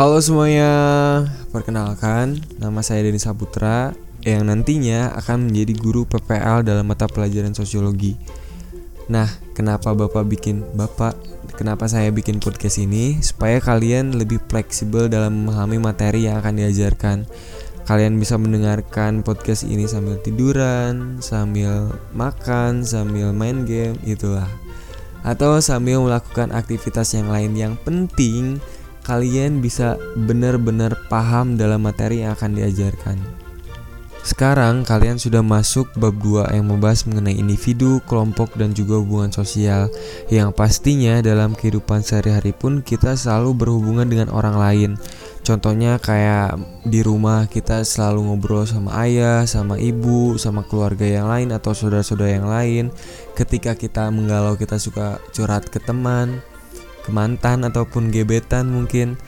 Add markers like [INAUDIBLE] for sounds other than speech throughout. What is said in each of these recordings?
Halo semuanya, perkenalkan nama saya Denis Saputra yang nantinya akan menjadi guru PPL dalam mata pelajaran sosiologi. Nah, kenapa Bapak bikin Bapak kenapa saya bikin podcast ini supaya kalian lebih fleksibel dalam memahami materi yang akan diajarkan. Kalian bisa mendengarkan podcast ini sambil tiduran, sambil makan, sambil main game, itulah. Atau sambil melakukan aktivitas yang lain yang penting kalian bisa benar-benar paham dalam materi yang akan diajarkan. Sekarang kalian sudah masuk bab 2 yang membahas mengenai individu, kelompok dan juga hubungan sosial yang pastinya dalam kehidupan sehari-hari pun kita selalu berhubungan dengan orang lain. Contohnya kayak di rumah kita selalu ngobrol sama ayah, sama ibu, sama keluarga yang lain atau saudara-saudara yang lain. Ketika kita menggalau kita suka curhat ke teman, ke mantan ataupun gebetan mungkin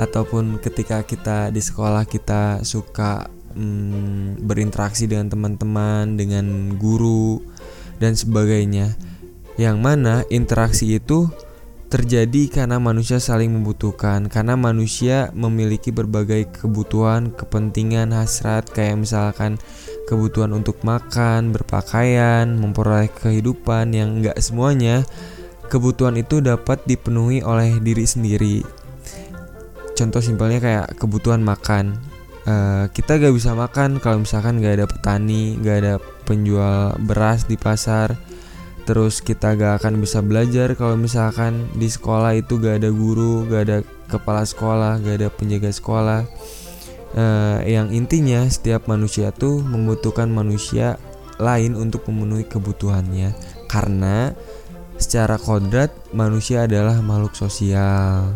ataupun ketika kita di sekolah kita suka hmm, berinteraksi dengan teman-teman, dengan guru dan sebagainya. Yang mana interaksi itu terjadi karena manusia saling membutuhkan, karena manusia memiliki berbagai kebutuhan, kepentingan, hasrat kayak misalkan kebutuhan untuk makan, berpakaian, memperoleh kehidupan yang enggak semuanya kebutuhan itu dapat dipenuhi oleh diri sendiri. Contoh simpelnya kayak kebutuhan makan. Uh, kita gak bisa makan kalau misalkan gak ada petani, gak ada penjual beras di pasar. Terus kita gak akan bisa belajar kalau misalkan di sekolah itu gak ada guru, gak ada kepala sekolah, gak ada penjaga sekolah. Uh, yang intinya setiap manusia tuh membutuhkan manusia lain untuk memenuhi kebutuhannya karena Secara kodrat, manusia adalah makhluk sosial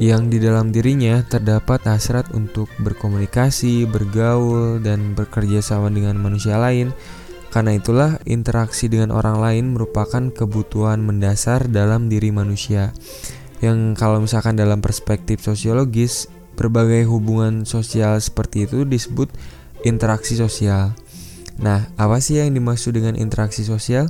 yang di dalam dirinya terdapat hasrat untuk berkomunikasi, bergaul, dan bekerja sama dengan manusia lain. Karena itulah, interaksi dengan orang lain merupakan kebutuhan mendasar dalam diri manusia. Yang kalau misalkan dalam perspektif sosiologis, berbagai hubungan sosial seperti itu disebut interaksi sosial. Nah, apa sih yang dimaksud dengan interaksi sosial?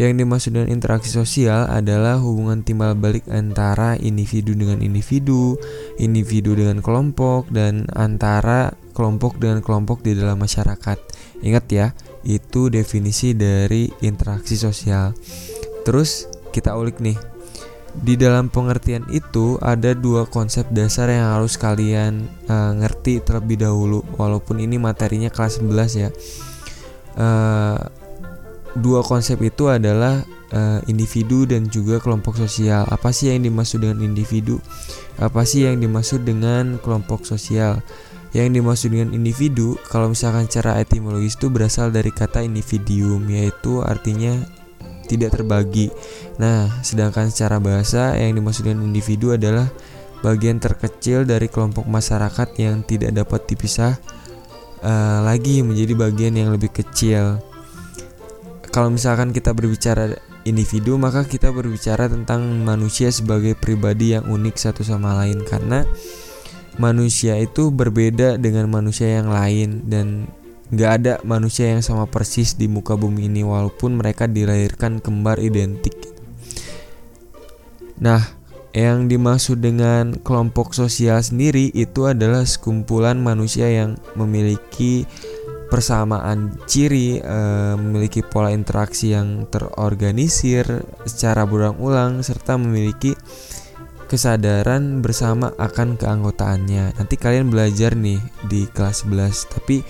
Yang dimaksud dengan interaksi sosial adalah hubungan timbal balik antara individu dengan individu, individu dengan kelompok, dan antara kelompok dengan kelompok di dalam masyarakat. Ingat ya, itu definisi dari interaksi sosial. Terus kita ulik nih. Di dalam pengertian itu ada dua konsep dasar yang harus kalian uh, ngerti terlebih dahulu walaupun ini materinya kelas 11 ya. Uh, dua konsep itu adalah uh, individu dan juga kelompok sosial. Apa sih yang dimaksud dengan individu? Apa sih yang dimaksud dengan kelompok sosial? Yang dimaksud dengan individu, kalau misalkan cara etimologis itu berasal dari kata individuum, yaitu artinya tidak terbagi. Nah, sedangkan secara bahasa yang dimaksud dengan individu adalah bagian terkecil dari kelompok masyarakat yang tidak dapat dipisah uh, lagi menjadi bagian yang lebih kecil kalau misalkan kita berbicara individu maka kita berbicara tentang manusia sebagai pribadi yang unik satu sama lain karena manusia itu berbeda dengan manusia yang lain dan gak ada manusia yang sama persis di muka bumi ini walaupun mereka dilahirkan kembar identik. Nah, yang dimaksud dengan kelompok sosial sendiri itu adalah sekumpulan manusia yang memiliki persamaan ciri e, memiliki pola interaksi yang terorganisir secara berulang-ulang serta memiliki kesadaran bersama akan keanggotaannya. Nanti kalian belajar nih di kelas 11, tapi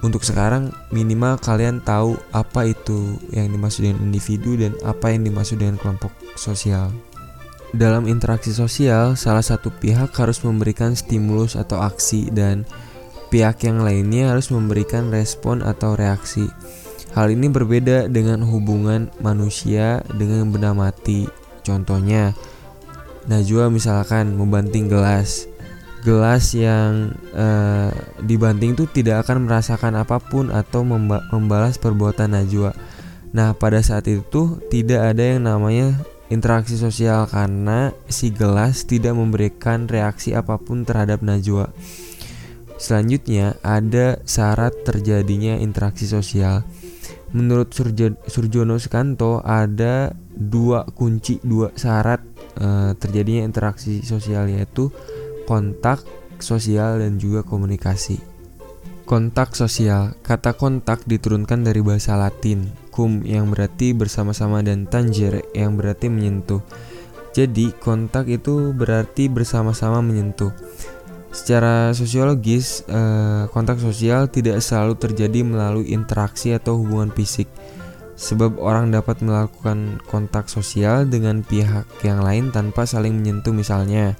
untuk sekarang minimal kalian tahu apa itu yang dimaksud dengan individu dan apa yang dimaksud dengan kelompok sosial. Dalam interaksi sosial, salah satu pihak harus memberikan stimulus atau aksi dan pihak yang lainnya harus memberikan respon atau reaksi. Hal ini berbeda dengan hubungan manusia dengan benda mati. Contohnya, Najwa misalkan membanting gelas. Gelas yang uh, dibanting itu tidak akan merasakan apa pun atau memba membalas perbuatan Najwa. Nah, pada saat itu tidak ada yang namanya interaksi sosial karena si gelas tidak memberikan reaksi apa pun terhadap Najwa. Selanjutnya, ada syarat terjadinya interaksi sosial. Menurut Surjono Sukanto, ada dua kunci, dua syarat uh, terjadinya interaksi sosial yaitu kontak sosial dan juga komunikasi. Kontak sosial, kata kontak diturunkan dari bahasa Latin, cum yang berarti bersama-sama dan tangere yang berarti menyentuh. Jadi, kontak itu berarti bersama-sama menyentuh. Secara sosiologis, eh, kontak sosial tidak selalu terjadi melalui interaksi atau hubungan fisik. Sebab orang dapat melakukan kontak sosial dengan pihak yang lain tanpa saling menyentuh misalnya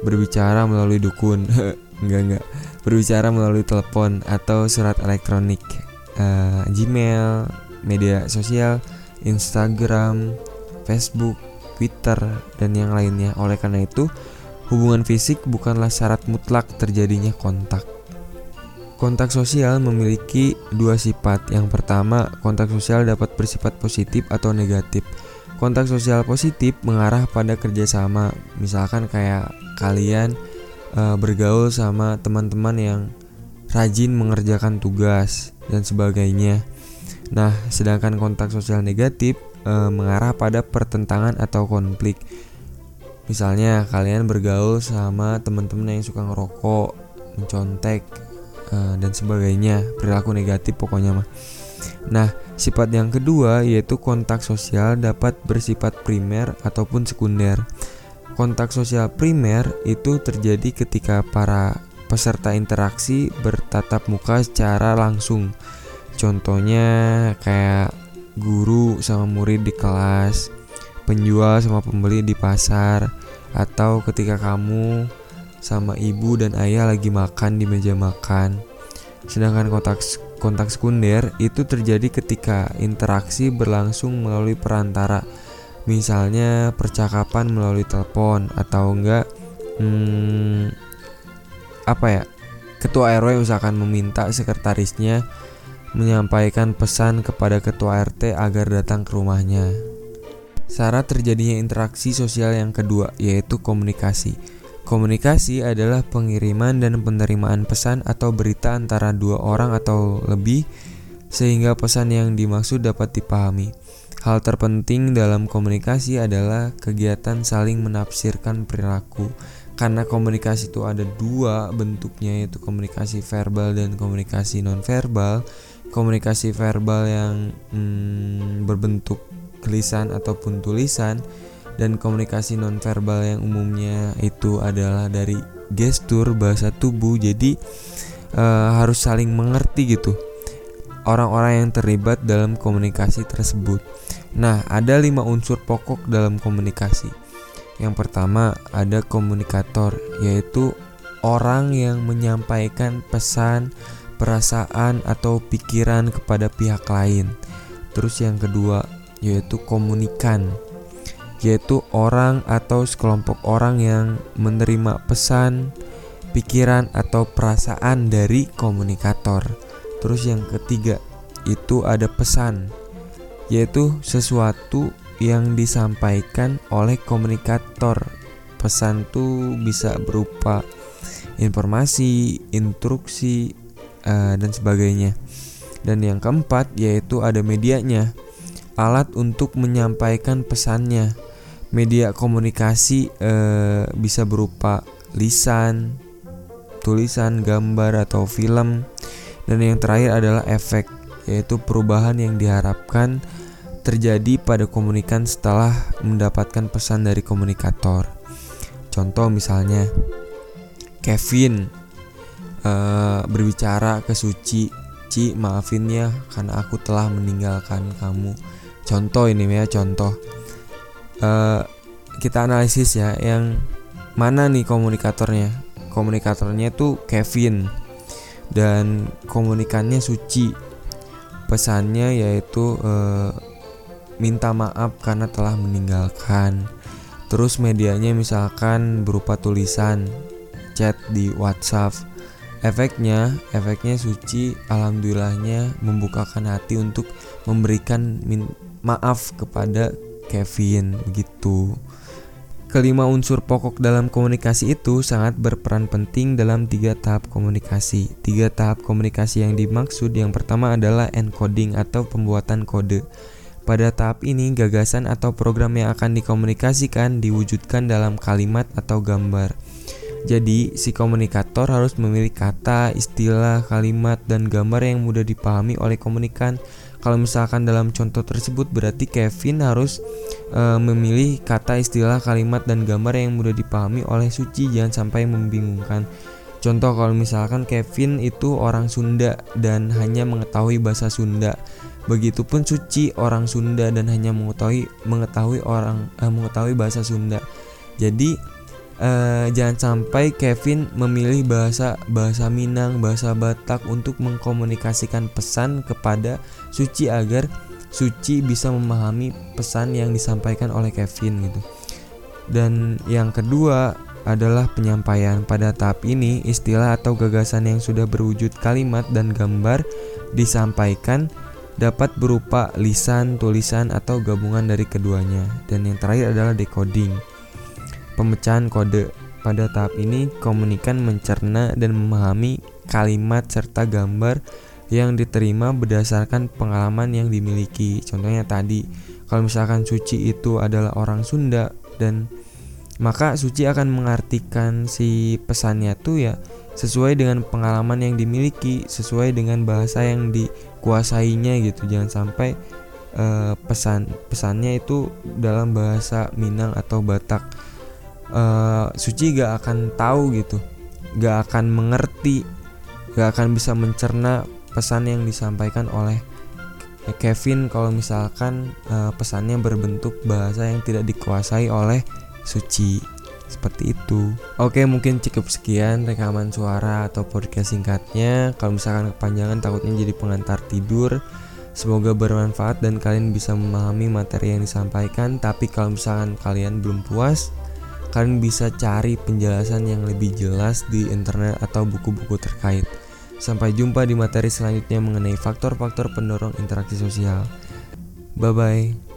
berbicara melalui dukun. [LAUGHS] enggak enggak berbicara melalui telepon atau surat elektronik, uh, Gmail, media sosial, Instagram, Facebook, Twitter, dan yang lainnya. Oleh karena itu, hubungan fisik bukanlah syarat mutlak terjadinya kontak. Kontak sosial memiliki dua sifat. Yang pertama, kontak sosial dapat bersifat positif atau negatif. Kontak sosial positif mengarah pada kerjasama, misalkan kayak kalian uh, bergaul sama teman-teman yang rajin mengerjakan tugas dan sebagainya. Nah, sedangkan kontak sosial negatif uh, mengarah pada pertentangan atau konflik. Misalnya kalian bergaul sama teman-teman yang suka ngerokok, mencontek uh, dan sebagainya, perilaku negatif pokoknya mah. Nah, sifat yang kedua yaitu kontak sosial dapat bersifat primer ataupun sekunder. Kontak sosial primer itu terjadi ketika para peserta interaksi bertatap muka secara langsung. Contohnya kayak guru sama murid di kelas, penjual sama pembeli di pasar, atau ketika kamu sama ibu dan ayah lagi makan di meja makan. Sedangkan kontak kontak sekunder itu terjadi ketika interaksi berlangsung melalui perantara misalnya percakapan melalui telepon atau enggak hmm, apa ya ketua RW misalkan meminta sekretarisnya menyampaikan pesan kepada ketua RT agar datang ke rumahnya. Syarat terjadinya interaksi sosial yang kedua yaitu komunikasi. Komunikasi adalah pengiriman dan penerimaan pesan atau berita antara dua orang atau lebih sehingga pesan yang dimaksud dapat dipahami. Hal terpenting dalam komunikasi adalah kegiatan saling menafsirkan perilaku. Karena komunikasi itu ada dua bentuknya yaitu komunikasi verbal dan komunikasi nonverbal. Komunikasi verbal yang hmm, berbentuk tulisan ataupun tulisan dan komunikasi nonverbal yang umumnya itu adalah dari gestur bahasa tubuh. Jadi uh, harus saling mengerti gitu orang-orang yang terlibat dalam komunikasi tersebut. Nah, ada lima unsur pokok dalam komunikasi. Yang pertama ada komunikator, yaitu orang yang menyampaikan pesan, perasaan, atau pikiran kepada pihak lain. Terus yang kedua yaitu komunikan, yaitu orang atau sekelompok orang yang menerima pesan, pikiran, atau perasaan dari komunikator. Terus yang ketiga itu ada pesan, yaitu sesuatu yang disampaikan oleh komunikator. Pesan itu bisa berupa informasi, instruksi, uh, dan sebagainya. Dan yang keempat yaitu ada medianya, alat untuk menyampaikan pesannya. Media komunikasi uh, bisa berupa lisan, tulisan, gambar atau film. Dan yang terakhir adalah efek, yaitu perubahan yang diharapkan terjadi pada komunikan setelah mendapatkan pesan dari komunikator. Contoh misalnya, Kevin uh, berbicara ke Suci, Ci maafin ya karena aku telah meninggalkan kamu. Contoh ini ya contoh. Uh, kita analisis ya yang mana nih komunikatornya. Komunikatornya itu Kevin dan komunikannya Suci. Pesannya yaitu uh, minta maaf karena telah meninggalkan. Terus medianya misalkan berupa tulisan, chat di WhatsApp. Efeknya, efeknya Suci alhamdulillahnya membukakan hati untuk memberikan maaf kepada Kevin begitu. Kelima unsur pokok dalam komunikasi itu sangat berperan penting dalam tiga tahap komunikasi. Tiga tahap komunikasi yang dimaksud yang pertama adalah encoding atau pembuatan kode. Pada tahap ini, gagasan atau program yang akan dikomunikasikan diwujudkan dalam kalimat atau gambar. Jadi, si komunikator harus memilih kata, istilah, kalimat, dan gambar yang mudah dipahami oleh komunikan. Kalau misalkan dalam contoh tersebut berarti Kevin harus e, memilih kata, istilah, kalimat, dan gambar yang mudah dipahami oleh Suci, jangan sampai membingungkan. Contoh kalau misalkan Kevin itu orang Sunda dan hanya mengetahui bahasa Sunda. Begitupun Suci orang Sunda dan hanya mengetahui mengetahui orang eh, mengetahui bahasa Sunda. Jadi uh, jangan sampai Kevin memilih bahasa bahasa Minang, bahasa Batak untuk mengkomunikasikan pesan kepada Suci agar Suci bisa memahami pesan yang disampaikan oleh Kevin gitu. Dan yang kedua adalah penyampaian. Pada tahap ini, istilah atau gagasan yang sudah berwujud kalimat dan gambar disampaikan dapat berupa lisan, tulisan, atau gabungan dari keduanya. Dan yang terakhir adalah decoding pemecahan kode. Pada tahap ini, komunikan mencerna dan memahami kalimat serta gambar yang diterima berdasarkan pengalaman yang dimiliki. Contohnya tadi, kalau misalkan Suci itu adalah orang Sunda dan maka Suci akan mengartikan si pesannya tuh ya sesuai dengan pengalaman yang dimiliki, sesuai dengan bahasa yang dikuasainya gitu. Jangan sampai uh, pesan pesannya itu dalam bahasa Minang atau Batak uh, Suci gak akan tahu gitu gak akan mengerti gak akan bisa mencerna pesan yang disampaikan oleh Kevin kalau misalkan uh, pesannya berbentuk bahasa yang tidak dikuasai oleh Suci seperti itu. Oke, mungkin cukup sekian rekaman suara atau podcast singkatnya. Kalau misalkan kepanjangan takutnya jadi pengantar tidur. Semoga bermanfaat dan kalian bisa memahami materi yang disampaikan. Tapi kalau misalkan kalian belum puas, kalian bisa cari penjelasan yang lebih jelas di internet atau buku-buku terkait. Sampai jumpa di materi selanjutnya mengenai faktor-faktor pendorong interaksi sosial. Bye bye.